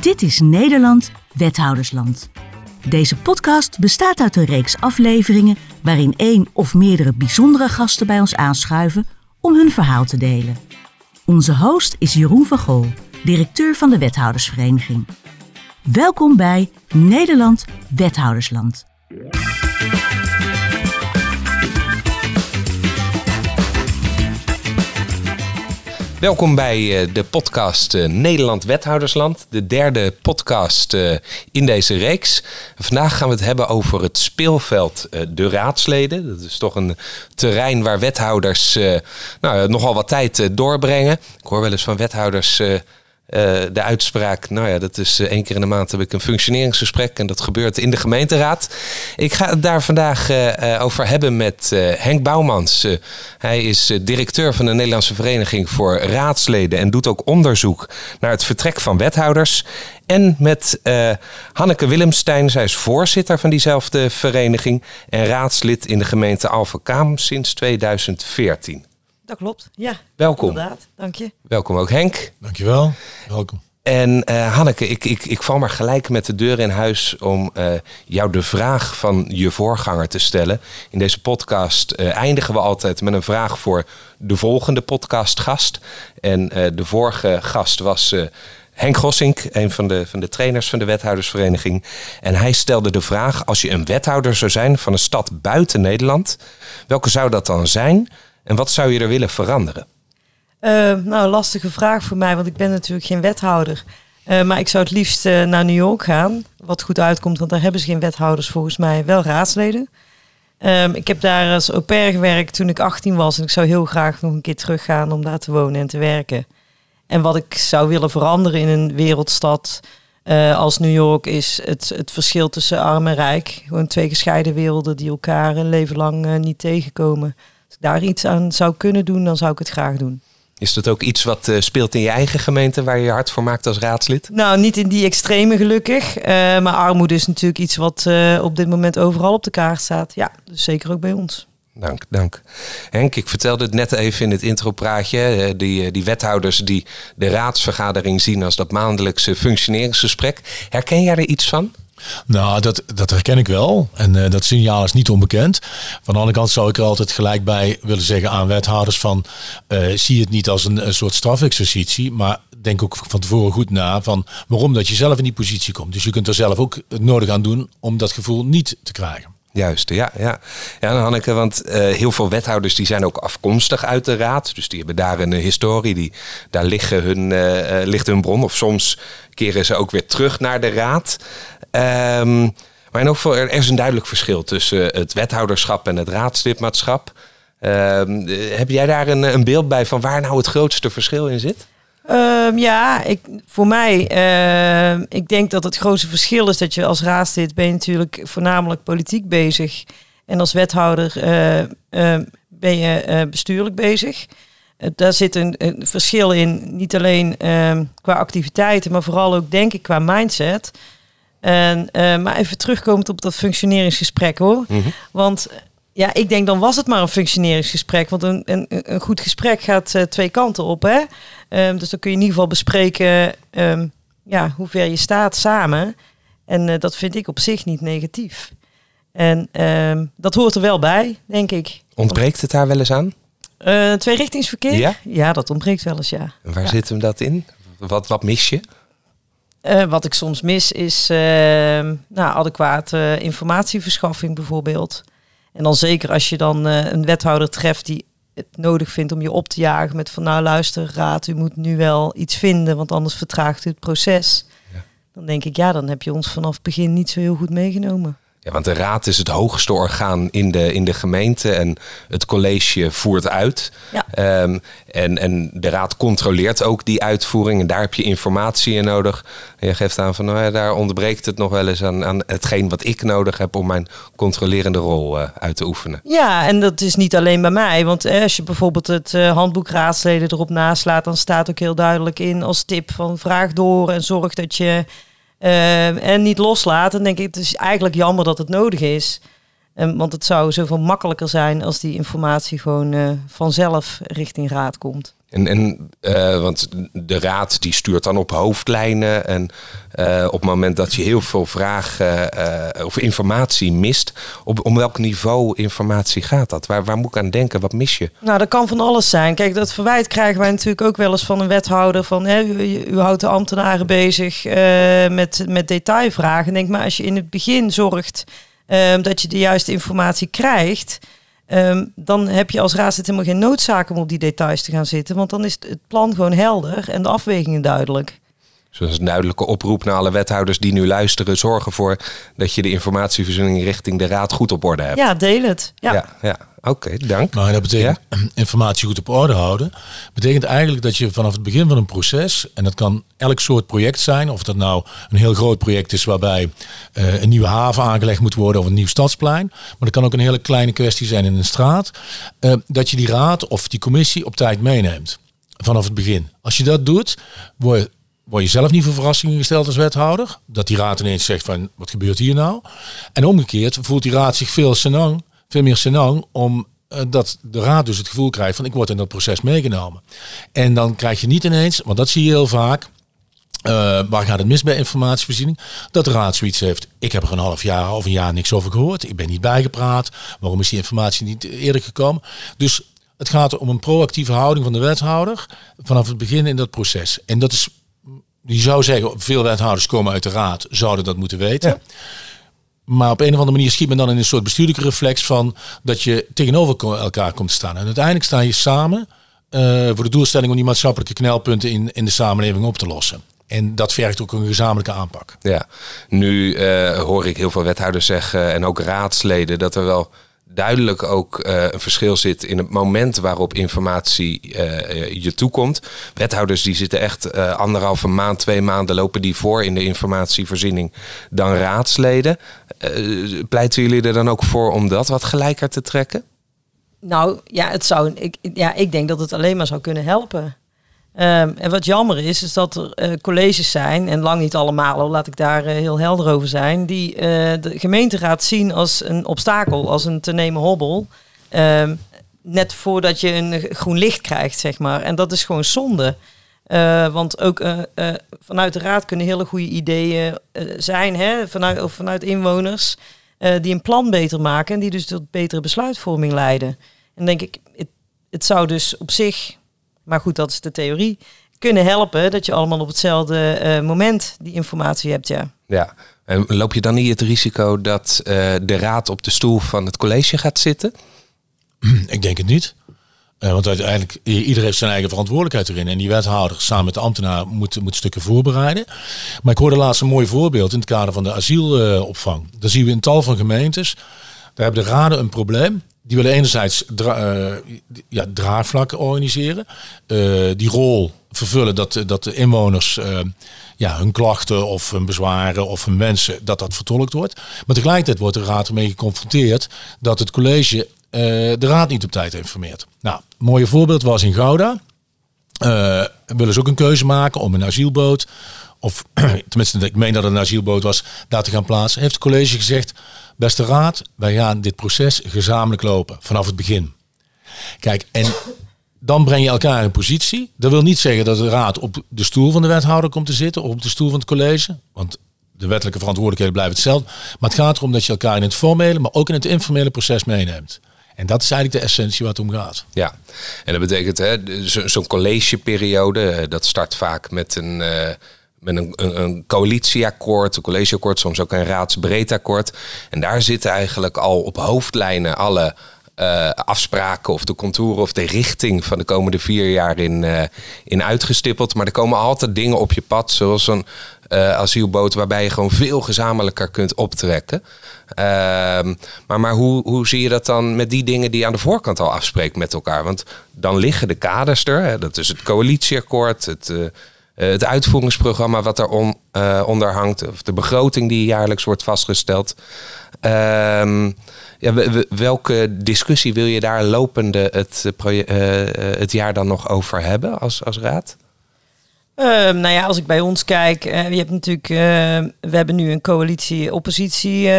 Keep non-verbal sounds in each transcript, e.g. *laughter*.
Dit is Nederland, Wethoudersland. Deze podcast bestaat uit een reeks afleveringen waarin één of meerdere bijzondere gasten bij ons aanschuiven om hun verhaal te delen. Onze host is Jeroen van Gool, directeur van de Wethoudersvereniging. Welkom bij Nederland, Wethoudersland. Welkom bij eh, de podcast eh, Nederland Wethoudersland, de derde podcast eh, in deze reeks. Vandaag gaan we het hebben over het speelveld De Raadsleden. Dat is toch een terrein waar wethouders nou, nogal wat tijd doorbrengen. Ik hoor wel eens van wethouders uh, de uitspraak, nou ja, dat is uh, één keer in de maand heb ik een functioneringsgesprek en dat gebeurt in de gemeenteraad. Ik ga het daar vandaag uh, over hebben met Henk Bouwmans. hij is directeur van de Nederlandse Vereniging voor Raadsleden en doet ook onderzoek naar het vertrek van wethouders. En met Hanneke Willemstein, zij is voorzitter van diezelfde vereniging en raadslid in de gemeente Alphen sinds 2014. Dat klopt, ja. Welkom. Inderdaad, dank je. Welkom ook Henk. Dankjewel, welkom. En uh, Hanneke, ik, ik, ik val maar gelijk met de deur in huis om uh, jou de vraag van je voorganger te stellen. In deze podcast uh, eindigen we altijd met een vraag voor de volgende podcastgast. En de vorige gast was Henk Gossink, een van de, van de trainers van de wethoudersvereniging. En hij stelde de vraag, als je een wethouder zou zijn van een stad buiten Nederland, welke zou dat dan zijn? En wat zou je er willen veranderen? Uh, nou, lastige vraag voor mij, want ik ben natuurlijk geen wethouder. Uh, maar ik zou het liefst uh, naar New York gaan. Wat goed uitkomt, want daar hebben ze geen wethouders volgens mij, wel raadsleden. Um, ik heb daar als au pair gewerkt toen ik 18 was. En ik zou heel graag nog een keer teruggaan om daar te wonen en te werken. En wat ik zou willen veranderen in een wereldstad als New York is het, het verschil tussen arm en rijk. Gewoon twee gescheiden werelden die elkaar een leven lang niet tegenkomen daar iets aan zou kunnen doen, dan zou ik het graag doen. Is dat ook iets wat uh, speelt in je eigen gemeente waar je je hard voor maakt als raadslid? Nou, niet in die extreme gelukkig. Uh, maar armoede is natuurlijk iets wat uh, op dit moment overal op de kaart staat. Ja, dus zeker ook bij ons. Dank, dank. Henk, ik vertelde het net even in het intropraatje. Die, die wethouders die de raadsvergadering zien als dat maandelijkse functioneringsgesprek. Herken jij er iets van? Nou, dat, dat herken ik wel. En uh, dat signaal is niet onbekend. Van de andere kant zou ik er altijd gelijk bij willen zeggen aan wethouders van... Uh, zie het niet als een, een soort strafexercitie, maar denk ook van tevoren goed na van waarom dat je zelf in die positie komt. Dus je kunt er zelf ook het nodig aan doen om dat gevoel niet te krijgen. Juist, ja. Ja, ja Hanneke, want uh, heel veel wethouders die zijn ook afkomstig uit de raad. Dus die hebben daar een historie, die, daar liggen hun, ligt hun bron. Of soms keren ze ook weer terug naar de raad. Um, maar in geval, er is een duidelijk verschil tussen het wethouderschap en het raadslidmaatschap. Um, heb jij daar een, een, beeld bij van waar nou het grootste verschil in zit? Um, ja, ik, voor mij, ik denk dat het grootste verschil is dat je als raadslid ben natuurlijk voornamelijk politiek bezig. En als wethouder uh, ben je uh, bestuurlijk bezig. daar zit een, een, verschil in, niet alleen qua activiteiten, maar vooral ook denk ik qua mindset. En, uh, maar even terugkomend op dat functioneringsgesprek hoor. Mm -hmm. Want ja, ik denk dan was het maar een functioneringsgesprek. Want een, een, een goed gesprek gaat uh, twee kanten op. Hè? Um, dus dan kun je in ieder geval bespreken um, ja, hoe ver je staat samen. En uh, dat vind ik op zich niet negatief. En um, dat hoort er wel bij, denk ik. Ontbreekt het daar wel eens aan? Uh, tweerichtingsverkeer? Ja? ja, dat ontbreekt wel eens, ja. En waar ja. zit hem dat in? Wat, wat mis je? Uh, wat ik soms mis is uh, nou, adequate informatieverschaffing bijvoorbeeld. En dan zeker als je dan uh, een wethouder treft die het nodig vindt om je op te jagen met van nou luister raad, u moet nu wel iets vinden, want anders vertraagt u het proces. Ja. Dan denk ik ja, dan heb je ons vanaf het begin niet zo heel goed meegenomen. Ja, want de raad is het hoogste orgaan in de, in de gemeente en het college voert uit. Ja. Um, en, en de raad controleert ook die uitvoering en daar heb je informatie in nodig. En je geeft aan van nou ja, daar ontbreekt het nog wel eens aan, aan hetgeen wat ik nodig heb om mijn controlerende rol uh, uit te oefenen. Ja, en dat is niet alleen bij mij. Want eh, als je bijvoorbeeld het uh, handboek raadsleden erop naslaat, dan staat ook heel duidelijk in als tip van vraag door en zorg dat je Uh, en niet loslaten, denk ik, het is eigenlijk jammer dat het nodig is. Um, want het zou zoveel makkelijker zijn als die informatie gewoon uh, vanzelf richting raad komt. En, en uh, want de raad die stuurt dan op hoofdlijnen. En uh, op het moment dat je heel veel vragen uh, of informatie mist, op, om welk niveau informatie gaat dat? Waar, waar moet ik aan denken? Wat mis je? Nou, dat kan van alles zijn. Kijk, dat verwijt krijgen wij natuurlijk ook wel eens van een wethouder. Van hè, u, u houdt de ambtenaren bezig met, met detailvragen. Denk maar, als je in het begin zorgt dat je de juiste informatie krijgt Ehm, dan heb je als raadslid helemaal geen noodzaak om op die details te gaan zitten. Want dan is het plan gewoon helder en de afwegingen duidelijk. Dus dat is een duidelijke oproep naar alle wethouders die nu luisteren. Zorg ervoor dat je de informatievoorziening richting de raad goed op orde hebt. Ja, deel het. Ja, ja, ja. Oké, dank. Maar dat betekent *clears throat* informatie goed op orde houden. Betekent eigenlijk dat je vanaf het begin van een proces, en dat kan elk soort project zijn, of dat nou een heel groot project is waarbij uh, een nieuwe haven aangelegd moet worden of een nieuw stadsplein, maar dat kan ook een hele kleine kwestie zijn in een straat, uh, dat je die raad of die commissie op tijd meeneemt. Vanaf het begin. Als je dat doet, word je word je zelf niet voor verrassingen gesteld als wethouder. Dat die raad ineens zegt van wat gebeurt hier nou? En omgekeerd voelt die raad zich veel senang veel meer senang om uh, dat de raad dus het gevoel krijgt van ik word in dat proces meegenomen. En dan krijg je niet ineens, want dat zie je heel vaak, uh, waar gaat het mis bij informatievoorziening? Dat de raad zoiets heeft. Ik heb er een half jaar of een jaar niks over gehoord. Ik ben niet bijgepraat. Waarom is die informatie niet eerder gekomen? Dus het gaat om een proactieve houding van de wethouder vanaf het begin in dat proces. En dat is, je zou zeggen, veel wethouders komen uit de raad, zouden dat moeten weten. Ja. Maar op een of andere manier schiet men dan in een soort bestuurlijke reflex van dat je tegenover elkaar komt te staan. En uiteindelijk sta je samen uh, voor de doelstelling om die maatschappelijke knelpunten in, in de samenleving op te lossen. En dat vergt ook een gezamenlijke aanpak. Ja, nu uh, hoor ik heel veel wethouders zeggen en ook raadsleden dat er wel duidelijk ook uh, een verschil zit in het moment waarop informatie uh, je toekomt. Wethouders die zitten echt uh, anderhalve maand, twee maanden lopen die voor in de informatievoorziening dan raadsleden. pleiten jullie er dan ook voor om dat wat gelijker te trekken? Nou ja, het zou, ik, ja, ik denk dat het alleen maar zou kunnen helpen. Um, en wat jammer is, is dat er uh, colleges zijn, en lang niet allemaal, laat ik daar uh, heel helder over zijn, die uh, de gemeenteraad zien als een obstakel, als een te nemen hobbel. Um, net voordat je een groen licht krijgt, zeg maar. En dat is gewoon zonde. want ook vanuit de raad kunnen hele goede ideeën zijn, hè, vanuit, of vanuit inwoners, die een plan beter maken en die dus tot betere besluitvorming leiden. En denk ik, het, het zou dus op zich maar goed, dat is de theorie, kunnen helpen dat je allemaal op hetzelfde uh, moment die informatie hebt. Ja. ja. En loop je dan niet het risico dat uh, de raad op de stoel van het college gaat zitten? *clears throat* Ik denk het niet. Uh, want uiteindelijk, iedereen heeft zijn eigen verantwoordelijkheid erin. En die wethouder samen met de ambtenaar moet, moet stukken voorbereiden. Maar ik hoorde laatst een mooi voorbeeld in het kader van de asielopvang. Uh, Daar zien we in tal van gemeentes. Daar hebben de raden een probleem. Die willen enerzijds dra uh, ja, draagvlak organiseren. Uh, die rol vervullen dat, dat de inwoners uh, ja, hun klachten of hun bezwaren of hun wensen, dat dat vertolkt wordt. Maar tegelijkertijd wordt de raad ermee geconfronteerd dat het college de raad niet op tijd informeert. Nou, een mooie voorbeeld was in Gouda. willen ze ook een keuze maken om een asielboot, of *clears throat* tenminste ik meen dat het een asielboot was, daar te gaan plaatsen. Heeft het college gezegd, Beste raad, wij gaan dit proces gezamenlijk lopen vanaf het begin. Kijk, en dan breng je elkaar in positie. Dat wil niet zeggen dat de raad op de stoel van de wethouder komt te zitten of op de stoel van het college. Want de wettelijke verantwoordelijkheden blijven hetzelfde. Maar het gaat erom dat je elkaar in het formele, maar ook in het informele proces meeneemt. En dat is eigenlijk de essentie waar het om gaat. Ja, en dat betekent zo'n zo collegeperiode, eh, dat start vaak met een. Uh met een, een, coalitieakkoord, een collegeakkoord, soms ook een raadsbreed akkoord. En daar zitten eigenlijk al op hoofdlijnen alle uh, afspraken of de contouren of de richting van de komende vier jaar in, uh, in uitgestippeld. Maar er komen altijd dingen op je pad, zoals een uh, asielboot, waarbij je gewoon veel gezamenlijker kunt optrekken. Ehm, maar maar hoe, hoe zie je dat dan met die dingen die je aan de voorkant al afspreekt met elkaar? Want dan liggen de kaders er. Hè, dat is het coalitieakkoord, het eh, het uitvoeringsprogramma wat daaronder uh, onder hangt, of de begroting die jaarlijks wordt vastgesteld. Um, ja, welke discussie wil je daar lopende het, uh, het jaar dan nog over hebben als, als raad? Um, nou ja, als ik bij ons kijk, je hebt natuurlijk, we hebben nu een coalitie-oppositie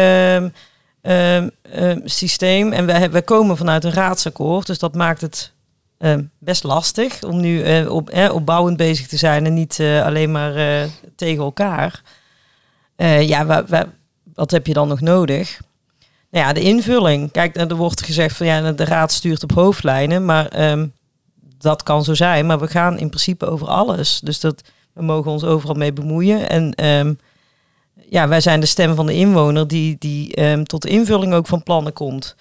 systeem en we, we komen vanuit een raadsakkoord, dus dat maakt het ehm, best lastig om nu eh, op, opbouwend bezig te zijn en niet eh, alleen maar eh, tegen elkaar. Ja, wa- wa- wat heb je dan nog nodig? Nou ja, de invulling. Kijk, er wordt gezegd van ja, de raad stuurt op hoofdlijnen, maar ehm, dat kan zo zijn. Maar we gaan in principe over alles. Dus dat, we mogen ons overal mee bemoeien. En ehm, ja, wij zijn de stem van de inwoner die, die ehm, tot invulling ook van plannen komt.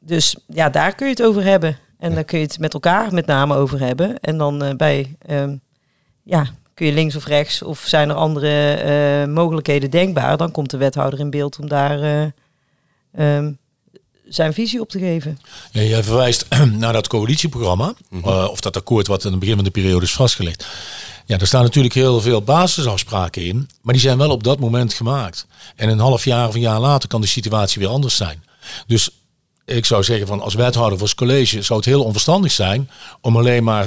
Dus ja, daar kun je het over hebben. En daar kun je het met elkaar met name over hebben. En dan eh, bij, ehm, ja, kun je links of rechts of zijn er andere eh, mogelijkheden denkbaar. Dan komt de wethouder in beeld om daar eh, ehm, zijn visie op te geven. Ja, jij verwijst *clears throat* naar dat coalitieprogramma, eh, of dat akkoord wat in het begin van de periode is vastgelegd. Ja, er staan natuurlijk heel veel basisafspraken in, maar die zijn wel op dat moment gemaakt. En een half jaar of een jaar later kan de situatie weer anders zijn. Dus ik zou zeggen van als wethouder voor het college zou het heel onverstandig zijn om alleen maar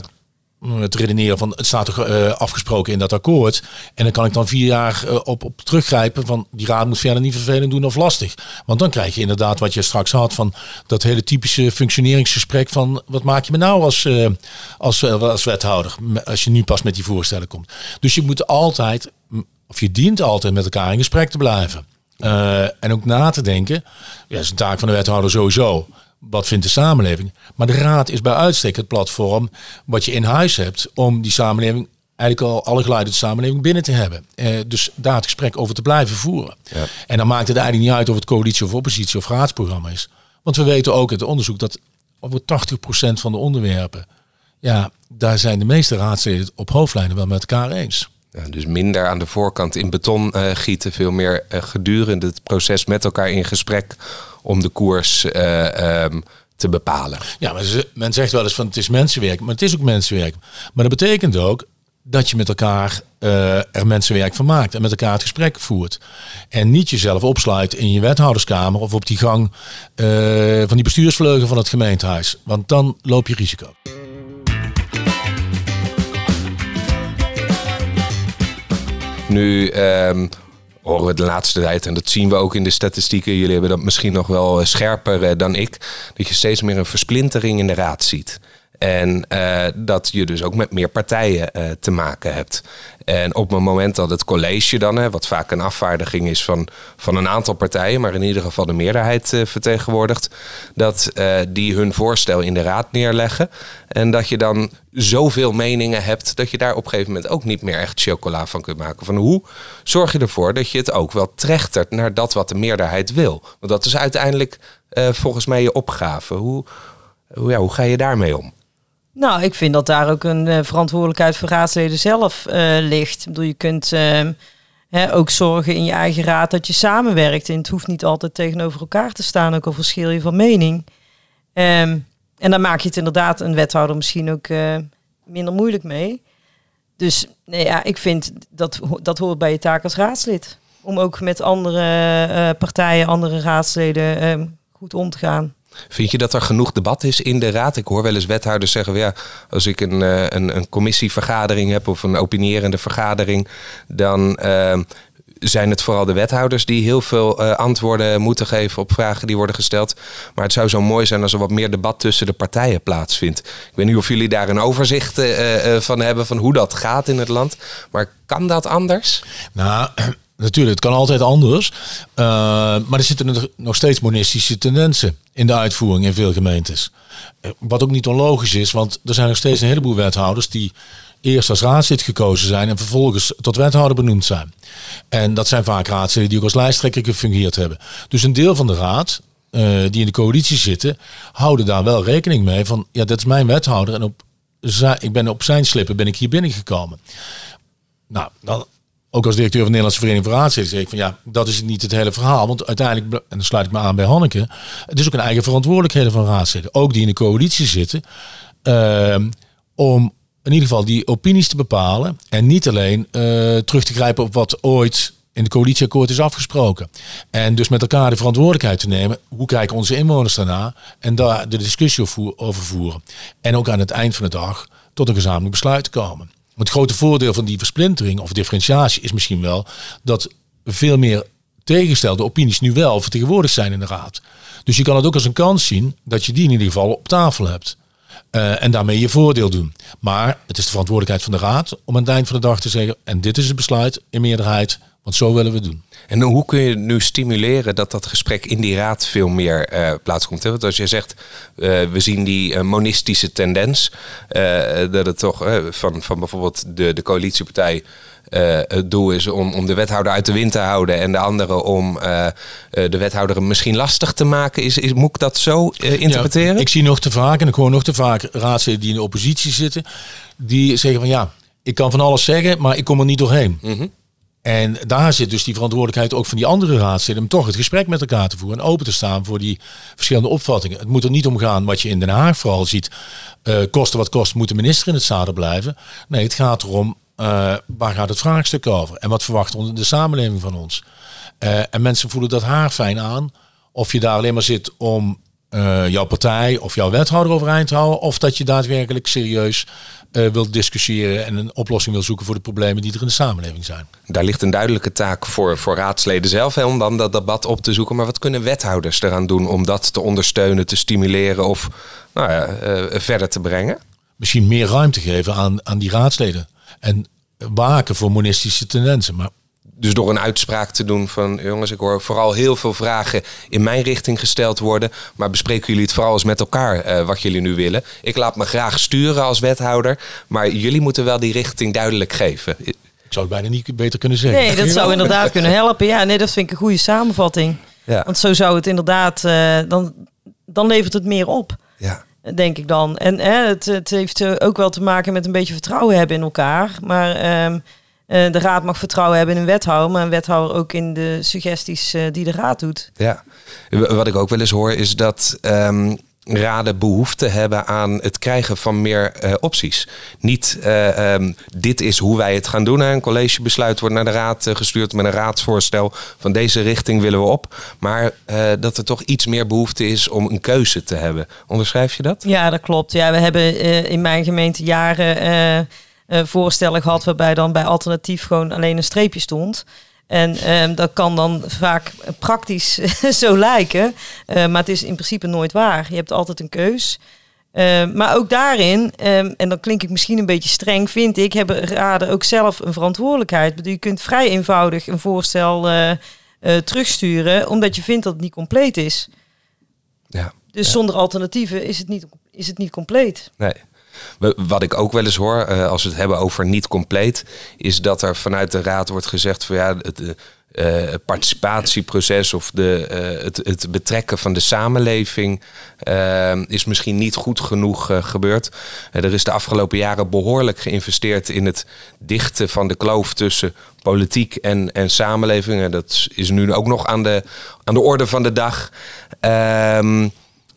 mm, te redeneren van het staat er eh, afgesproken in dat akkoord. En dan kan ik dan vier jaar eh, op, op teruggrijpen van die raad moet verder niet vervelend doen of lastig. Want dan krijg je inderdaad wat je straks had van dat hele typische functioneringsgesprek van wat maak je me nou als, eh, als, als wethouder als je nu pas met die voorstellen komt. Dus je moet altijd, of je dient altijd met elkaar in gesprek te blijven. Eh, en ook na te denken, ja, dat is een taak van de wethouder sowieso. Wat vindt de samenleving? Maar de raad is bij uitstek het platform wat je in huis hebt om die samenleving, eigenlijk al alle geluiden uit de samenleving binnen te hebben. Eh, dus daar het gesprek over te blijven voeren. Ja. En dan maakt het eigenlijk niet uit of het coalitie of oppositie of raadsprogramma is. Want we weten ook uit onderzoek dat over 80% van de onderwerpen, ja, daar zijn de meeste raadsleden het op hoofdlijnen wel met elkaar eens. Dus minder aan de voorkant in beton eh, gieten, veel meer eh, gedurende het proces met elkaar in gesprek om de koers eh, ehm, te bepalen. Ja, maar men zegt wel eens van het is mensenwerk, maar het is ook mensenwerk. Maar dat betekent ook dat je met elkaar er mensenwerk van maakt en met elkaar het gesprek voert. En niet jezelf opsluit in je wethouderskamer of op die gang van die bestuursvleugel van het gemeentehuis. Want dan loop je risico. Nu ehm, horen we de laatste tijd, en dat zien we ook in de statistieken, jullie hebben dat misschien nog wel eh, scherper eh, dan ik, dat je steeds meer een versplintering in de raad ziet. En eh, dat je dus ook met meer partijen eh, te maken hebt. En op het moment dat het college dan, hè, wat vaak een afvaardiging is van, van een aantal partijen, maar in ieder geval de meerderheid eh, vertegenwoordigt, dat die hun voorstel in de raad neerleggen. En dat je dan zoveel meningen hebt dat je daar op een gegeven moment ook niet meer echt chocola van kunt maken. Van hoe zorg je ervoor dat je het ook wel trechtert naar dat wat de meerderheid wil? Want dat is uiteindelijk volgens mij je opgave. Hoe, hoe, ja, hoe ga je daarmee om? Nou, ik vind dat daar ook een eh, verantwoordelijkheid voor raadsleden zelf eh, ligt. Ik bedoel, je kunt ehm, hè, ook zorgen in je eigen raad dat je samenwerkt. En het hoeft niet altijd tegenover elkaar te staan, ook al verschil je van mening. Ehm, en dan maak je het inderdaad een wethouder misschien ook eh, minder moeilijk mee. Dus nee, ja, ik vind dat dat hoort bij je taak als raadslid. Om ook met andere partijen, andere raadsleden ehm, goed om te gaan. Vind je dat er genoeg debat is in de raad? Ik hoor wel eens wethouders zeggen: ja, als ik een, eh, een, een commissievergadering heb of een opinierende vergadering, dan eh, zijn het vooral de wethouders die heel veel eh, antwoorden moeten geven op vragen die worden gesteld. Maar het zou zo mooi zijn als er wat meer debat tussen de partijen plaatsvindt. Ik weet niet of jullie daar een overzicht eh, van hebben van hoe dat gaat in het land. Maar kan dat anders? Nou, natuurlijk, het kan altijd anders. Eh, maar er zitten nog- steeds monistische tendensen in de uitvoering in veel gemeentes. Eh, Wat ook niet onlogisch is, want er zijn nog steeds een heleboel wethouders die eerst als raadslid gekozen zijn en vervolgens tot wethouder benoemd zijn. En dat zijn vaak raadsleden die ook als lijsttrekker gefungeerd hebben. Dus een deel van de raad, eh, die in de coalitie zitten, houden daar wel rekening mee van, ja, dat is mijn wethouder en op, ik ben op zijn slippen ben ik hier binnengekomen. Nou, dan ook als directeur van de Nederlandse Vereniging voor Raadsleden zeg ik van ja, dat is niet het hele verhaal. Want uiteindelijk, en dan sluit ik me aan bij Hanneke, het is ook een eigen verantwoordelijkheden van raadsleden. Ook die in de coalitie zitten. ehm, om in ieder geval die opinies te bepalen. En niet alleen eh, terug te grijpen op wat ooit in de coalitieakkoord is afgesproken. En dus met elkaar de verantwoordelijkheid te nemen. Hoe kijken onze inwoners daarna? En daar de discussie over voeren. En ook aan het eind van de dag tot een gezamenlijk besluit te komen. Het grote voordeel van die versplintering of differentiatie is misschien wel dat veel meer tegengestelde opinies nu wel vertegenwoordigd zijn in de raad. Dus je kan het ook als een kans zien dat je die in ieder geval op tafel hebt. Uh, en daarmee je voordeel doen. Maar het is de verantwoordelijkheid van de raad om aan het eind van de dag te zeggen: en dit is het besluit in meerderheid, want zo willen we het doen. En hoe kun je nu stimuleren dat dat gesprek in die raad veel meer uh, plaatskomt? Want als je zegt, uh, we zien die monistische tendens, dat het toch van, van bijvoorbeeld de, de coalitiepartij het doel is om, om de wethouder uit de wind te houden en de andere om de wethouder misschien lastig te maken. Is, is, moet ik dat zo interpreteren? Ja, ik zie nog te vaak, en ik hoor nog te vaak raadsleden die in de oppositie zitten, die zeggen van ja, ik kan van alles zeggen, maar ik kom er niet doorheen. Mm -hmm. En daar zit dus die verantwoordelijkheid ook van die andere raadsleden om toch het gesprek met elkaar te voeren en open te staan voor die verschillende opvattingen. Het moet er niet om gaan wat je in Den Haag vooral ziet, uh, kosten wat kost, moet de minister in het zadel blijven. Nee, het gaat erom uh, waar gaat het vraagstuk over? En wat verwacht de samenleving van ons? Uh, en mensen voelen dat haar fijn aan. Of je daar alleen maar zit om jouw partij of jouw wethouder overeind te houden. Of dat je daadwerkelijk serieus wilt discussiëren en een oplossing wil zoeken voor de problemen die er in de samenleving zijn. Daar ligt een duidelijke taak voor, voor raadsleden zelf hè, om dan dat debat op te zoeken. Maar wat kunnen wethouders eraan doen om dat te ondersteunen, te stimuleren of nou ja, verder te brengen? Misschien meer ruimte geven aan, aan die raadsleden en waken voor monistische tendensen. Maar dus door een uitspraak te doen van jongens, ik hoor vooral heel veel vragen in mijn richting gesteld worden. Maar bespreken jullie het vooral eens met elkaar uh, wat jullie nu willen. Ik laat me graag sturen als wethouder, maar jullie moeten wel die richting duidelijk geven. Ik zou het bijna niet beter kunnen zeggen. Nee, dat zou inderdaad kunnen helpen. Ja, nee, dat vind ik een goede samenvatting. Ja. Want zo zou het inderdaad, uh, dan, dan levert het meer op. Ja denk ik dan. En hè, het, het heeft eh, ook wel te maken met een beetje vertrouwen hebben in elkaar. Maar um, de raad mag vertrouwen hebben in een wethouder, maar een wethouder ook in de suggesties uh, die de raad doet. Ja, wat ik ook wel eens hoor is dat um, raden behoefte hebben aan het krijgen van meer uh, opties. Niet um, dit is hoe wij het gaan doen. Een collegebesluit wordt naar de raad gestuurd met een raadsvoorstel van deze richting willen we op. Maar dat er toch iets meer behoefte is om een keuze te hebben. Onderschrijf je dat? Ja, dat klopt. Ja, we hebben in mijn gemeente jaren voorstellen gehad waarbij dan bij alternatief gewoon alleen een streepje stond. En um, dat kan dan vaak praktisch *laughs* zo lijken, uh, maar het is in principe nooit waar. Je hebt altijd een keus. Uh, maar ook daarin, um, en dan klink ik misschien een beetje streng, vind ik, hebben raden ook zelf een verantwoordelijkheid. Bedoel, je kunt vrij eenvoudig een voorstel uh, terugsturen, omdat je vindt dat het niet compleet is. Ja, dus zonder alternatieven is het, niet, is het niet compleet. Nee. Wat ik ook wel eens hoor, eh, als we het hebben over niet compleet, is dat er vanuit de raad wordt gezegd van ja, het, uh, participatieproces of de, het, het, betrekken van de samenleving is misschien niet goed genoeg gebeurd. er is de afgelopen jaren behoorlijk geïnvesteerd in het dichten van de kloof tussen politiek en, en samenleving. En dat is nu ook nog aan de, aan de orde van de dag. Ehm,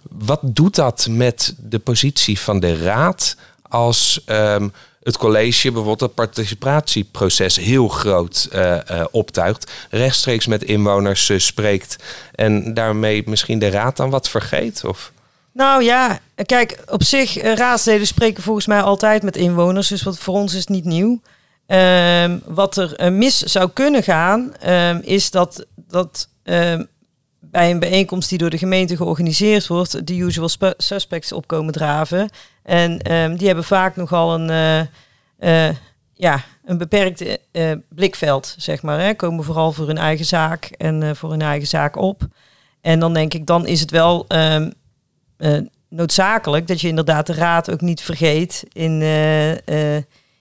wat doet dat met de positie van de raad als um, het college bijvoorbeeld het participatieproces heel groot uh, uh, optuigt, rechtstreeks met inwoners spreekt en daarmee misschien de raad dan wat vergeet? Of? Nou ja, kijk, op zich, raadsleden spreken volgens mij altijd met inwoners, dus wat voor ons is niet nieuw. Um, wat er mis zou kunnen gaan, um, is dat, dat bij een bijeenkomst die door de gemeente georganiseerd wordt, de usual suspects opkomen draven. En um, die hebben vaak nogal een, uh, ja, een beperkt uh, blikveld, zeg maar. Hè. Komen vooral voor hun eigen zaak en voor hun eigen zaak op. En dan denk ik, dan is het wel um, noodzakelijk dat je inderdaad de raad ook niet vergeet in,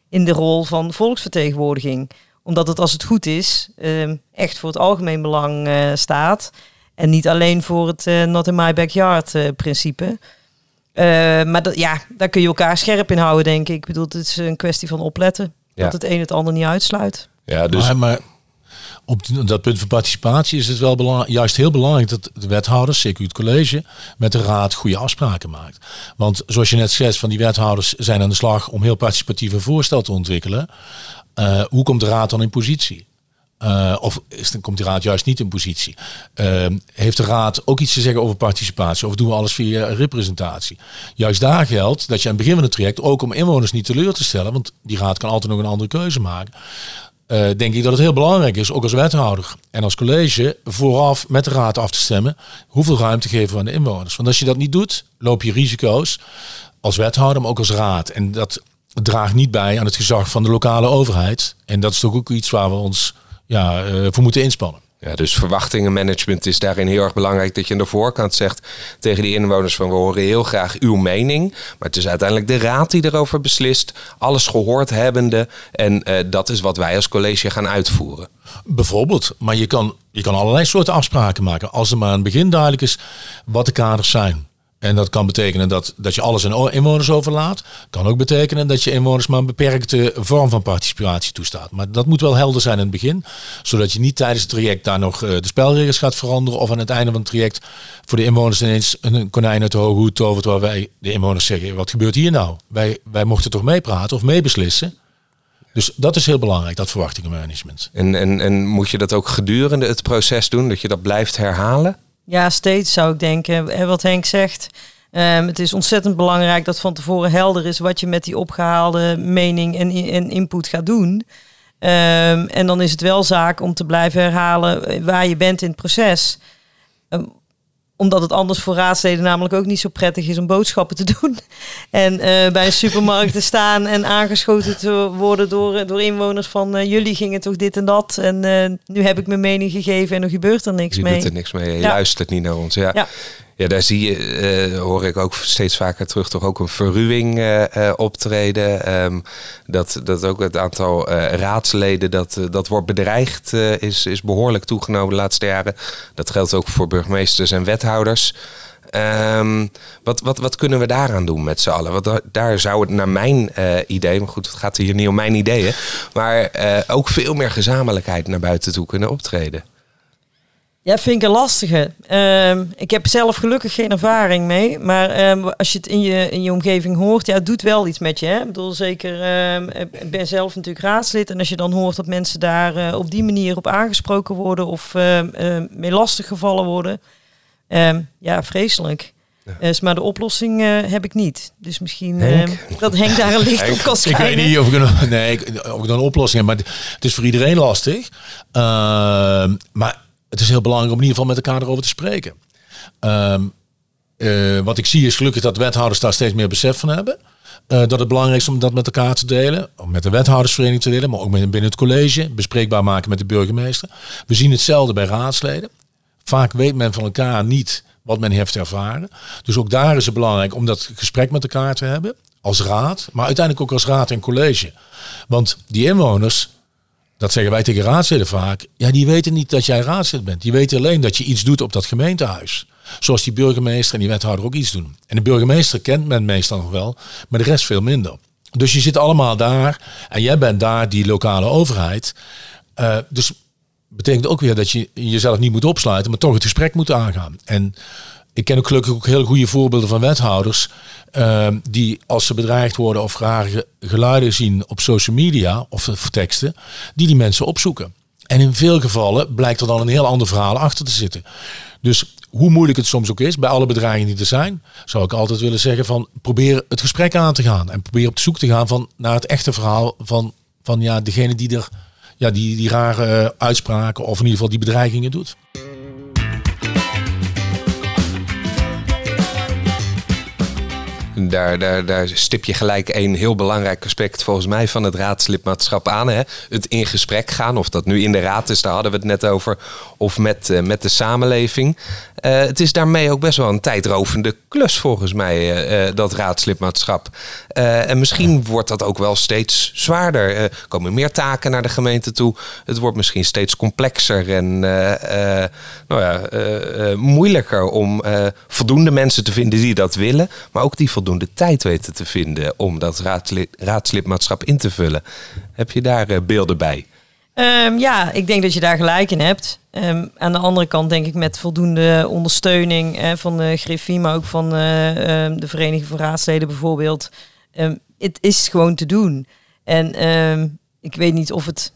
in de rol van volksvertegenwoordiging omdat het als het goed is, um, echt voor het algemeen belang staat. En niet alleen voor het uh, not in my backyard uh, principe. Uh, maar dat, ja, daar kun je elkaar scherp in houden, denk ik. Ik bedoel, het is een kwestie van opletten. Ja. Dat het een het ander niet uitsluit. Ja, dus... Maar, maar op dat punt van participatie is het wel juist heel belangrijk dat de wethouders, zeker het college, met de raad goede afspraken maakt. Want zoals je net schetst, van die wethouders zijn aan de slag om heel participatieve voorstel te ontwikkelen. Uh, hoe komt de raad dan in positie? Uh, of is, dan komt de raad juist niet in positie. Uh, heeft de raad ook iets te zeggen over participatie? Of doen we alles via representatie? Juist daar geldt dat je aan het begin van het traject, ook om inwoners niet teleur te stellen, want die raad kan altijd nog een andere keuze maken. Uh, denk ik dat het heel belangrijk is, ook als wethouder en als college, vooraf met de raad af te stemmen. Hoeveel ruimte geven we aan de inwoners? Want als je dat niet doet, loop je risico's als wethouder, maar ook als raad. En dat draagt niet bij aan het gezag van de lokale overheid. En dat is toch ook iets waar we ons ja, voor moeten inspannen. Ja, dus verwachtingenmanagement is daarin heel erg belangrijk. Dat je aan de voorkant zegt tegen die inwoners van we horen heel graag uw mening. Maar het is uiteindelijk de raad die erover beslist. Alles gehoord hebbende. En uh, dat is wat wij als college gaan uitvoeren. Bijvoorbeeld, maar je kan, je kan allerlei soorten afspraken maken. Als er maar aan het begin duidelijk is wat de kaders zijn. En dat kan betekenen dat, dat je alles aan inwoners overlaat. Kan ook betekenen dat je inwoners maar een beperkte vorm van participatie toestaat. Maar dat moet wel helder zijn in het begin. Zodat je niet tijdens het traject daar nog eh, de spelregels gaat veranderen. Of aan het einde van het traject voor de inwoners ineens een konijn uit de hoge hoed tovert. Waar wij de inwoners zeggen, wat gebeurt hier nou? Wij, wij mochten toch meepraten of meebeslissen? Dus dat is heel belangrijk, dat verwachtingenmanagement. En, en, en moet je dat ook gedurende het proces doen? Dat je dat blijft herhalen? Ja, steeds zou ik denken. Wat Henk zegt. Um, het is ontzettend belangrijk dat van tevoren helder is wat je met die opgehaalde mening en, en input gaat doen. Um, en dan is het wel zaak om te blijven herhalen waar je bent in het proces. Um, omdat het anders voor raadsleden namelijk ook niet zo prettig is om boodschappen te doen. *laughs* En uh, bij een supermarkt te staan en aangeschoten te worden door, door inwoners van uh, jullie gingen toch dit en dat. En uh, nu heb ik mijn mening gegeven en er gebeurt er niks je mee. Je doet er niks mee, je ja. luistert niet naar ons. Ja. ja. Ja, daar zie je, uh, hoor ik ook steeds vaker terug, toch ook een verruwing uh, uh, optreden. Um, dat, dat ook het aantal raadsleden dat, dat wordt bedreigd is, is behoorlijk toegenomen de laatste jaren. Dat geldt ook voor burgemeesters en wethouders. Um, wat, wat, wat kunnen we daaraan doen met z'n allen? Want daar zou het naar mijn idee, maar goed, het gaat hier niet om mijn ideeën, maar ook veel meer gezamenlijkheid naar buiten toe kunnen optreden. Ja, vind ik een lastige. Um, ik heb zelf gelukkig geen ervaring mee. Maar um, als je het in je, in je omgeving hoort, ja, het doet wel iets met je. Hè? Ik bedoel, zeker, ik ben zelf natuurlijk raadslid. En als je dan hoort dat mensen daar uh, op die manier op aangesproken worden of mee lastig gevallen worden. ja, vreselijk. Ja. Dus, maar de oplossing heb ik niet. Dus misschien dat Henk daar een licht op kan schijnen. Ik weet niet of ik een, nee, of ik dan een oplossing heb. Maar het is voor iedereen lastig. maar het is heel belangrijk om in ieder geval met elkaar erover te spreken. Um, uh, wat ik zie is gelukkig dat wethouders daar steeds meer besef van hebben. Uh, dat het belangrijk is om dat met elkaar te delen. Om met de wethoudersvereniging te delen, maar ook binnen het college. Bespreekbaar maken met de burgemeester. We zien hetzelfde bij raadsleden. Vaak weet men van elkaar niet wat men heeft ervaren. Dus ook daar is het belangrijk om dat gesprek met elkaar te hebben. Als raad, maar uiteindelijk ook als raad en college. Want die inwoners, dat zeggen wij tegen raadsleden vaak. Ja, die weten niet dat jij raadslid bent. Die weten alleen dat je iets doet op dat gemeentehuis. Zoals die burgemeester en die wethouder ook iets doen. En de burgemeester kent men meestal nog wel, maar de rest veel minder. Dus je zit allemaal daar en jij bent daar die lokale overheid. Uh, dus betekent ook weer dat je jezelf niet moet opsluiten, maar toch het gesprek moet aangaan. En ik ken ook gelukkig ook heel goede voorbeelden van wethouders uh, die als ze bedreigd worden of rare geluiden zien op social media of, of teksten, die die mensen opzoeken. En in veel gevallen blijkt er dan een heel ander verhaal achter te zitten. Dus hoe moeilijk het soms ook is, bij alle bedreigingen die er zijn, zou ik altijd willen zeggen van probeer het gesprek aan te gaan. En probeer op zoek te gaan van, naar het echte verhaal van, van ja, degene die er ja, die, die rare uitspraken of in ieder geval die bedreigingen doet. Daar, daar, daar stip je gelijk een heel belangrijk aspect volgens mij van het raadslidmaatschap aan. Hè? Het in gesprek gaan, of dat nu in de raad is, daar hadden we het net over, of met, uh, met de samenleving. Uh, het is daarmee ook best wel een tijdrovende klus volgens mij, uh, dat raadslidmaatschap. en misschien wordt dat ook wel steeds zwaarder. Er komen meer taken naar de gemeente toe. Het wordt misschien steeds complexer en nou ja, moeilijker om voldoende mensen te vinden die dat willen, maar ook die voldoende voldoende tijd weten te vinden om dat raadslid, raadslidmaatschap in te vullen. Heb je daar uh, beelden bij? Um, ja, ik denk dat je daar gelijk in hebt. Um, aan de andere kant denk ik met voldoende ondersteuning uh, van de Griffie, maar ook van uh, um, de Vereniging van Raadsleden bijvoorbeeld. Het is gewoon te doen. En ik weet niet of het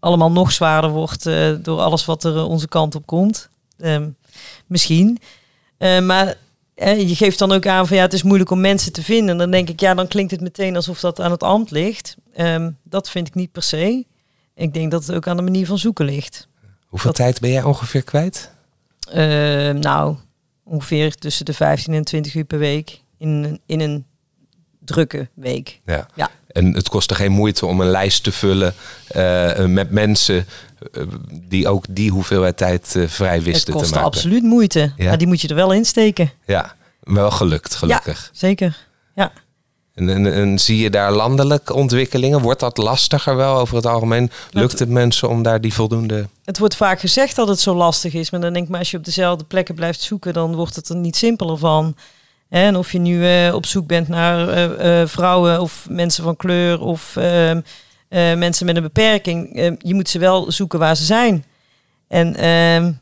allemaal nog zwaarder wordt door alles wat er onze kant op komt. misschien. maar je geeft dan ook aan van ja, het is moeilijk om mensen te vinden. En dan denk ik, ja, dan klinkt het meteen alsof dat aan het ambt ligt. Um, dat vind ik niet per se. Ik denk dat het ook aan de manier van zoeken ligt. Hoeveel tijd ben jij ongeveer kwijt? Uh, nou, ongeveer tussen de 15 en 20 uur per week. In, in een drukke week. Ja. Ja. En het kostte geen moeite om een lijst te vullen eh, met mensen die ook die hoeveelheid tijd eh, vrij Het wisten te kost maken. absoluut moeite, Ja. maar die moet je er wel insteken. Ja, wel gelukt, gelukkig. Ja, zeker. Ja. En, en, en zie je daar landelijke ontwikkelingen? Wordt dat lastiger wel over het algemeen? Lukt het mensen om daar die voldoende... Het wordt vaak gezegd dat het zo lastig is, maar dan denk ik, maar als je op dezelfde plekken blijft zoeken, dan wordt het er niet simpeler van. En of je nu eh, op zoek bent naar eh, eh, vrouwen of mensen van kleur of eh, mensen met een beperking, eh, je moet ze wel zoeken waar ze zijn. En, ehm,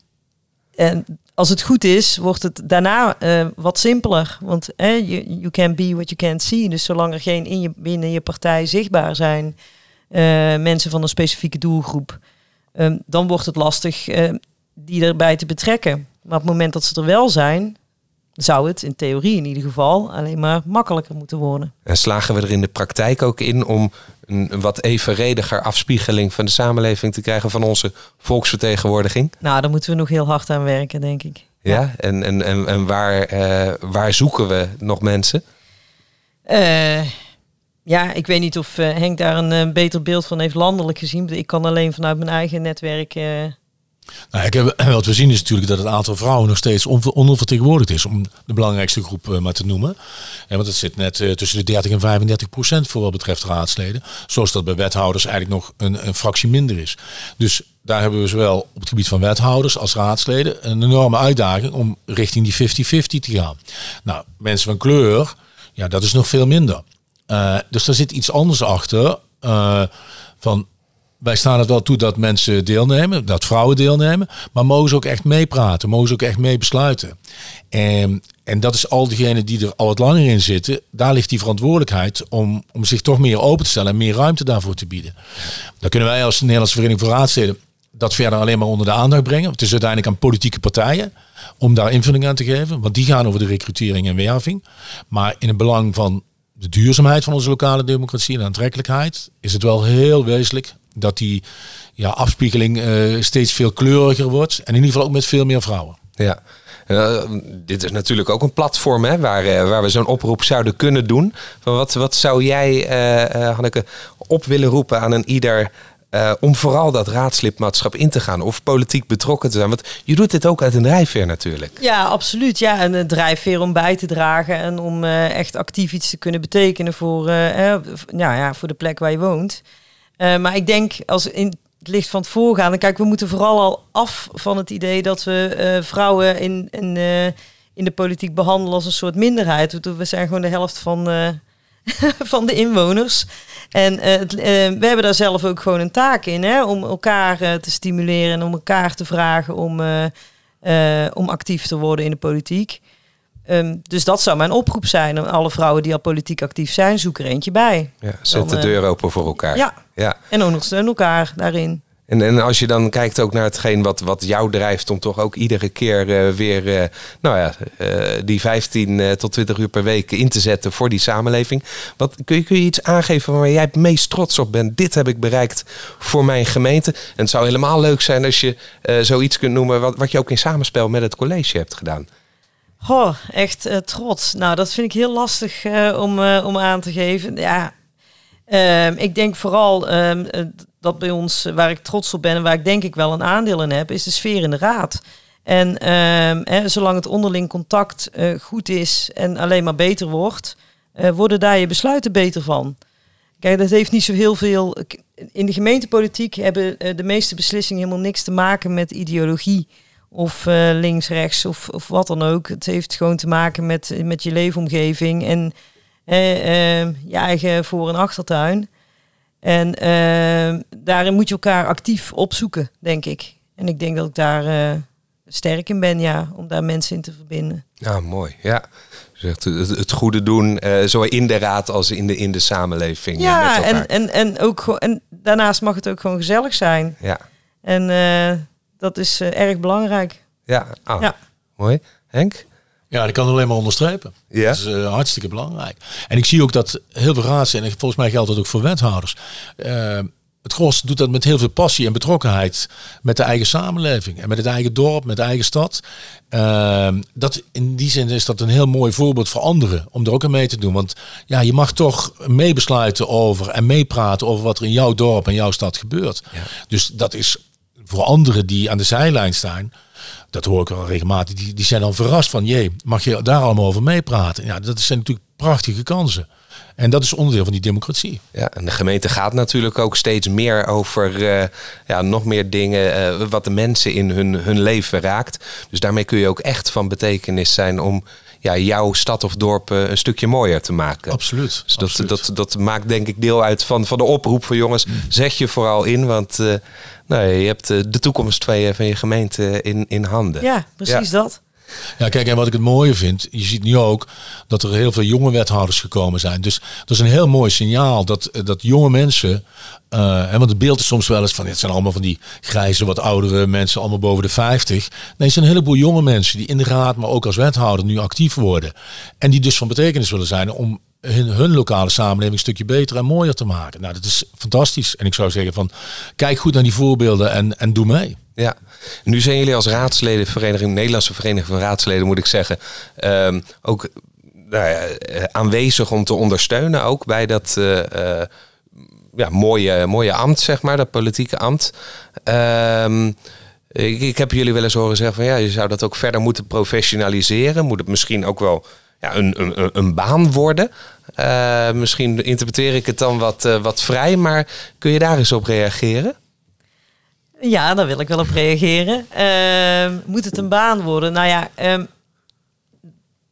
en als het goed is, wordt het daarna eh, wat simpeler. Want you, you can be what you can't see. Dus zolang er geen in je, binnen je partij zichtbaar zijn mensen van een specifieke doelgroep, ehm, dan wordt het lastig die erbij te betrekken. Maar op het moment dat ze er wel zijn, zou het in theorie in ieder geval alleen maar makkelijker moeten worden. En slagen we er in de praktijk ook in om een, een wat evenrediger afspiegeling van de samenleving te krijgen van onze volksvertegenwoordiging? Nou, daar moeten we nog heel hard aan werken, denk ik. Ja, en, en, en, en waar, eh, waar zoeken we nog mensen? Eh, ja, ik weet niet of eh, Henk daar een beter beeld van heeft landelijk gezien. Ik kan alleen vanuit mijn eigen netwerk. Nou, ik *clears throat* wat we zien is natuurlijk dat het aantal vrouwen nog steeds onver- ondervertegenwoordigd is, om de belangrijkste groep eh, maar te noemen. Ja, want het zit net eh, tussen de 30 en 35 procent voor wat betreft raadsleden. Zoals dat bij wethouders eigenlijk nog een, een fractie minder is. Dus daar hebben we zowel op het gebied van wethouders als raadsleden een enorme uitdaging om richting die 50-50 te gaan. Nou, mensen van kleur, ja, dat is nog veel minder. Eh, dus daar zit iets anders achter. van wij staan het wel toe dat mensen deelnemen, dat vrouwen deelnemen, maar mogen ze ook echt meepraten, mogen ze ook echt mee besluiten. En, en dat is al diegenen die er al wat langer in zitten, daar ligt die verantwoordelijkheid om, om zich toch meer open te stellen en meer ruimte daarvoor te bieden. Dan kunnen wij als Nederlandse Vereniging voor Raadsleden dat verder alleen maar onder de aandacht brengen. Het is uiteindelijk aan politieke partijen om daar invulling aan te geven, want die gaan over de recrutering en werving. Maar in het belang van de duurzaamheid van onze lokale democratie en aantrekkelijkheid is het wel heel wezenlijk dat die ja, afspiegeling eh, steeds veel kleuriger wordt. En in ieder geval ook met veel meer vrouwen. Ja. Eh, dit is natuurlijk ook een platform hè, waar, eh, waar we zo'n oproep zouden kunnen doen. Van wat, wat zou jij, eh, eh, Hanneke, op willen roepen aan een ieder eh, om vooral dat raadslidmaatschap in te gaan of politiek betrokken te zijn? Want je doet dit ook uit een drijfveer natuurlijk. Ja, absoluut. Ja, en het drijfveer om bij te dragen en om eh, echt actief iets te kunnen betekenen voor, v- nou ja, voor de plek waar je woont. Eh, maar ik denk, als in het licht van het voorgaan, kijk, we moeten vooral al af van het idee dat we eh, vrouwen in, in, eh, in de politiek behandelen als een soort minderheid. We- zijn gewoon de helft van, *laughs* van de inwoners. En we hebben daar zelf ook gewoon een taak in, hè, om elkaar te stimuleren en om elkaar te vragen om, om actief te worden in de politiek. Ehm, dus dat zou mijn oproep zijn. aan Alle vrouwen die al politiek actief zijn, zoek er eentje bij. Ja, zet Dan, de eh, deur open voor elkaar. Ja, ja. en ondersteun elkaar daarin. En, en als je dan kijkt ook naar hetgeen wat, wat jou drijft om toch ook iedere keer eh, weer eh, nou ja, die 15 eh, tot 20 uur per week in te zetten voor die samenleving. Wat, kun, je, kun je iets aangeven waar jij het meest trots op bent? Dit heb ik bereikt voor mijn gemeente. En het zou helemaal leuk zijn als je zoiets kunt noemen wat, wat je ook in samenspel met het college hebt gedaan. Oh, echt eh, trots. Nou, dat vind ik heel lastig eh, om, eh, om aan te geven. Ja, ehm, ik denk vooral ehm, eh, dat bij ons, waar ik trots op ben en waar ik denk ik wel een aandeel in heb, is de sfeer in de raad. En ehm, zolang het onderling contact goed is en alleen maar beter wordt, worden daar je besluiten beter van. Kijk, dat heeft niet zo heel veel. In de gemeentepolitiek hebben de meeste beslissingen helemaal niks te maken met ideologie of eh, links, rechts of, of wat dan ook. Het heeft gewoon te maken met, met je leefomgeving en eh, je eigen voor- en achtertuin. En daarin moet je elkaar actief opzoeken, denk ik. En ik denk dat ik daar sterk in ben, ja, om daar mensen in te verbinden. Ja, mooi. Ja. Echt Het, het goede doen, zowel in de raad als in de, in de samenleving. Ja, met en, en, en, ook, en daarnaast mag het ook gewoon gezellig zijn. ja. En dat is eh, erg belangrijk. Ja. Ah, Ja. mooi. Henk? Ja, ik kan het alleen maar onderstrepen. Ja. Dat is eh, hartstikke belangrijk. En ik zie ook dat heel veel raadsleden, en volgens mij geldt dat ook voor wethouders, eh, het gros doet dat met heel veel passie en betrokkenheid met de eigen samenleving en met het eigen dorp, met de eigen stad. Ehm, dat, in die zin is dat een heel mooi voorbeeld voor anderen om er ook aan mee te doen. Want ja, je mag toch meebesluiten over en meepraten over wat er in jouw dorp en jouw stad gebeurt. Dus dat is voor anderen die aan de zijlijn staan, dat hoor ik wel regelmatig, die, die zijn dan verrast van, jee, mag je daar allemaal over meepraten? Ja, dat zijn natuurlijk prachtige kansen. En dat is onderdeel van die democratie. Ja, en de gemeente gaat natuurlijk ook steeds meer over uh, ja, nog meer dingen uh, wat de mensen in hun, hun leven raakt. Dus daarmee kun je ook echt van betekenis zijn om ja, jouw stad of dorp uh, een stukje mooier te maken. Absoluut. Dus dat, absoluut. Dat, dat maakt denk ik deel uit van, van de oproep voor jongens. Mm. Zet je vooral in, want nou, je hebt de toekomst van je, van je gemeente in, in handen. Ja, precies ja. dat. Ja, kijk, en wat ik het mooie vind, je ziet nu ook dat er heel veel jonge wethouders gekomen zijn. Dus dat is een heel mooi signaal dat, dat jonge mensen, uh, want het beeld is soms wel eens van, het zijn allemaal van die grijze, wat oudere mensen, allemaal boven de 50. Nee, het zijn een heleboel jonge mensen die in de raad, maar ook als wethouder nu actief worden. En die dus van betekenis willen zijn om hun, hun lokale samenleving een stukje beter en mooier te maken. Nou, dat is fantastisch. En ik zou zeggen van, kijk goed naar die voorbeelden en, en doe mee. Ja, nu zijn jullie als raadsleden, Vereniging Nederlandse Vereniging van Raadsleden, moet ik zeggen, um, ook nou ja, aanwezig om te ondersteunen ook bij dat uh, uh, ja, mooie, mooie ambt, zeg maar, dat politieke ambt. Um, ik, ik, heb jullie wel eens horen zeggen van ja, je zou dat ook verder moeten professionaliseren. Moet het misschien ook wel ja, een, een, een baan worden. Uh, misschien interpreteer ik het dan wat, wat vrij, maar kun je daar eens op reageren? Ja, daar wil ik wel op reageren. Uh, moet het een baan worden? Nou ja, um,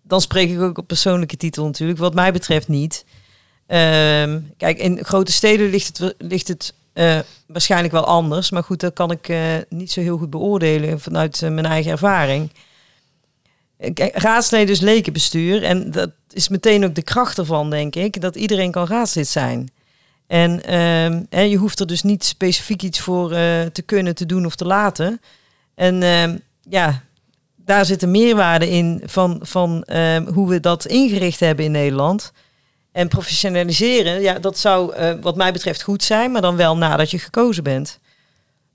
dan spreek ik ook op persoonlijke titel natuurlijk. Wat mij betreft niet. Um, kijk, in grote steden ligt het, ligt het uh, waarschijnlijk wel anders. Maar goed, dat kan ik niet zo heel goed beoordelen vanuit mijn eigen ervaring. Raadsleden is lekenbestuur. En dat is meteen ook de kracht ervan, denk ik. Dat iedereen kan raadslid zijn. En hè, je hoeft er dus niet specifiek iets voor uh, te kunnen, te doen of te laten. En um, ja, daar zit een meerwaarde in van, van um, hoe we dat ingericht hebben in Nederland. En professionaliseren, ja, dat zou uh, wat mij betreft goed zijn, maar dan wel nadat je gekozen bent.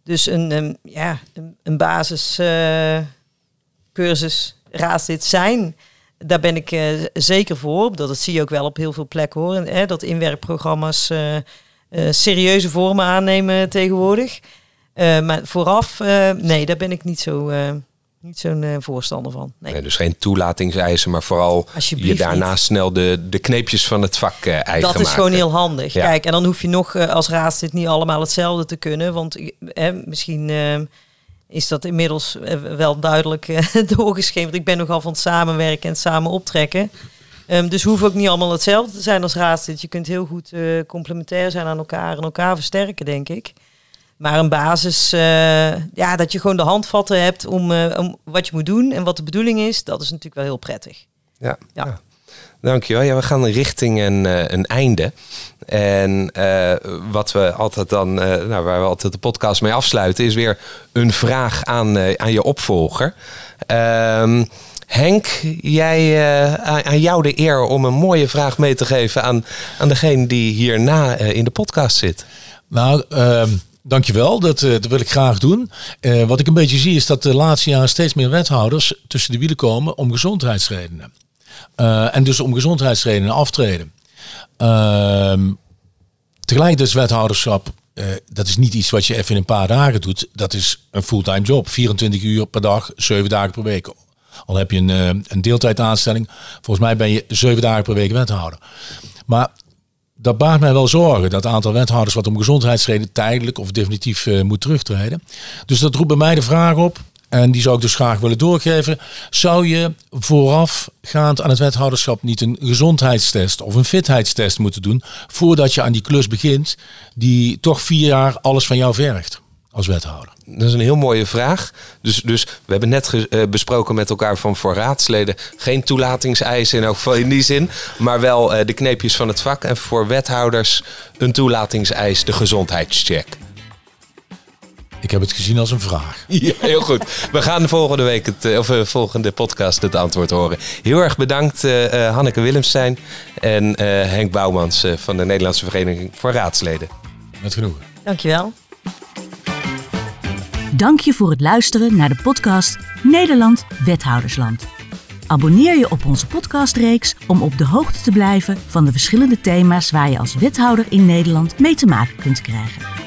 Dus een, ja, een, een basiscursus uh, raadslid zijn daar ben ik uh, zeker voor. Dat, dat zie je ook wel op heel veel plekken hoor. En, hè, dat inwerkprogramma's uh, uh, serieuze vormen aannemen tegenwoordig. maar vooraf, nee, daar ben ik niet zo. niet zo'n voorstander van. Nee. nee. dus geen toelatingseisen, maar vooral je daarna niet. snel de, de kneepjes van het vak eigen Dat is maken. gewoon heel handig. Ja. Kijk, en dan hoef je nog als raadslid niet allemaal hetzelfde te kunnen. Want misschien is dat inmiddels wel duidelijk uh, *laughs* doorgeschreven. Ik ben nogal van het samenwerken en het samen optrekken. Um, dus hoeft ook niet allemaal hetzelfde te zijn als raadslid. Je kunt heel goed uh, complementair zijn aan elkaar en elkaar versterken, denk ik. Maar een basis, uh, ja, dat je gewoon de handvatten hebt om, om wat je moet doen en wat de bedoeling is, dat is natuurlijk wel heel prettig. Ja. ja. ja. Dankjewel. Ja, we gaan richting een, uh, een einde. En uh, wat we altijd dan, uh, nou, waar we altijd de podcast mee afsluiten, is weer een vraag aan, aan je opvolger. Ehm, Henk, jij, aan, jou de eer om een mooie vraag mee te geven aan, aan degene die hierna in de podcast zit. Nou, um Dankjewel, dat, dat wil ik graag doen. Wat ik een beetje zie is dat de laatste jaren steeds meer wethouders tussen de wielen komen om gezondheidsredenen. Uh, en dus om gezondheidsredenen aftreden. Uh, tegelijk is wethouderschap, uh, dat is niet iets wat je even in een paar dagen doet. Dat is een fulltime job. 24 uur per dag, 7 dagen per week. Al heb je een, uh, een deeltijdaanstelling. Volgens mij ben je 7 dagen per week wethouder. Maar dat baart mij wel zorgen. Dat aantal wethouders wat om gezondheidsredenen tijdelijk of definitief uh, moet terugtreden. Dus dat roept bij mij de vraag op. En die zou ik dus graag willen doorgeven. Zou je voorafgaand aan het wethouderschap niet een gezondheidstest of een fitheidstest moeten doen voordat je aan die klus begint, die toch vier jaar alles van jou vergt als wethouder? Dat is een heel mooie vraag. Dus, dus we hebben net uh, besproken met elkaar van voor raadsleden geen toelatingseisen in elk in die zin, maar wel uh, de kneepjes van het vak. En voor wethouders een toelatingseis, de gezondheidscheck. Ik heb het gezien als een vraag. *laughs* Ja, heel goed. We gaan de volgende week het, of uh, volgende podcast het antwoord horen. Heel erg bedankt uh, Hanneke Willemstein en uh, Henk Bouwmans van de Nederlandse Vereniging voor Raadsleden. Met genoegen. Dankjewel. Dank je voor het luisteren naar de podcast Nederland Wethoudersland. Abonneer je op onze podcastreeks om op de hoogte te blijven van de verschillende thema's waar je als wethouder in Nederland mee te maken kunt krijgen.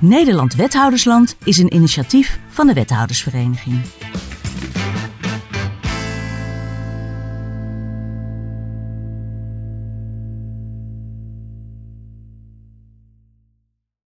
Nederland Wethoudersland is een initiatief van de Wethoudersvereniging.